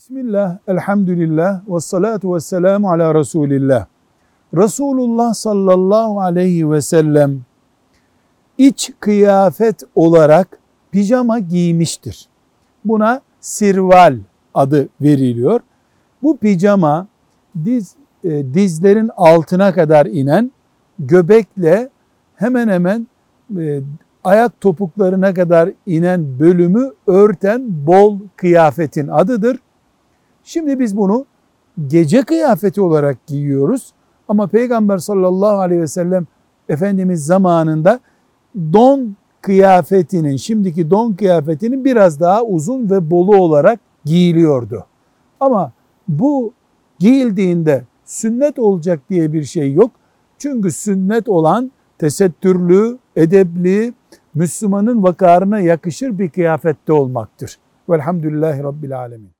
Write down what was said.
Bismillah, elhamdülillah, ve salatu ve selamu ala Resulillah. Resulullah sallallahu aleyhi ve sellem iç kıyafet olarak pijama giymiştir. Buna sirval adı veriliyor. Bu pijama diz, e, dizlerin altına kadar inen göbekle hemen hemen e, ayak topuklarına kadar inen bölümü örten bol kıyafetin adıdır. Şimdi biz bunu gece kıyafeti olarak giyiyoruz. Ama Peygamber sallallahu aleyhi ve sellem Efendimiz zamanında don kıyafetinin, şimdiki don kıyafetinin biraz daha uzun ve bolu olarak giyiliyordu. Ama bu giyildiğinde sünnet olacak diye bir şey yok. Çünkü sünnet olan tesettürlü, edepli, Müslümanın vakarına yakışır bir kıyafette olmaktır. Velhamdülillahi Rabbil Alemin.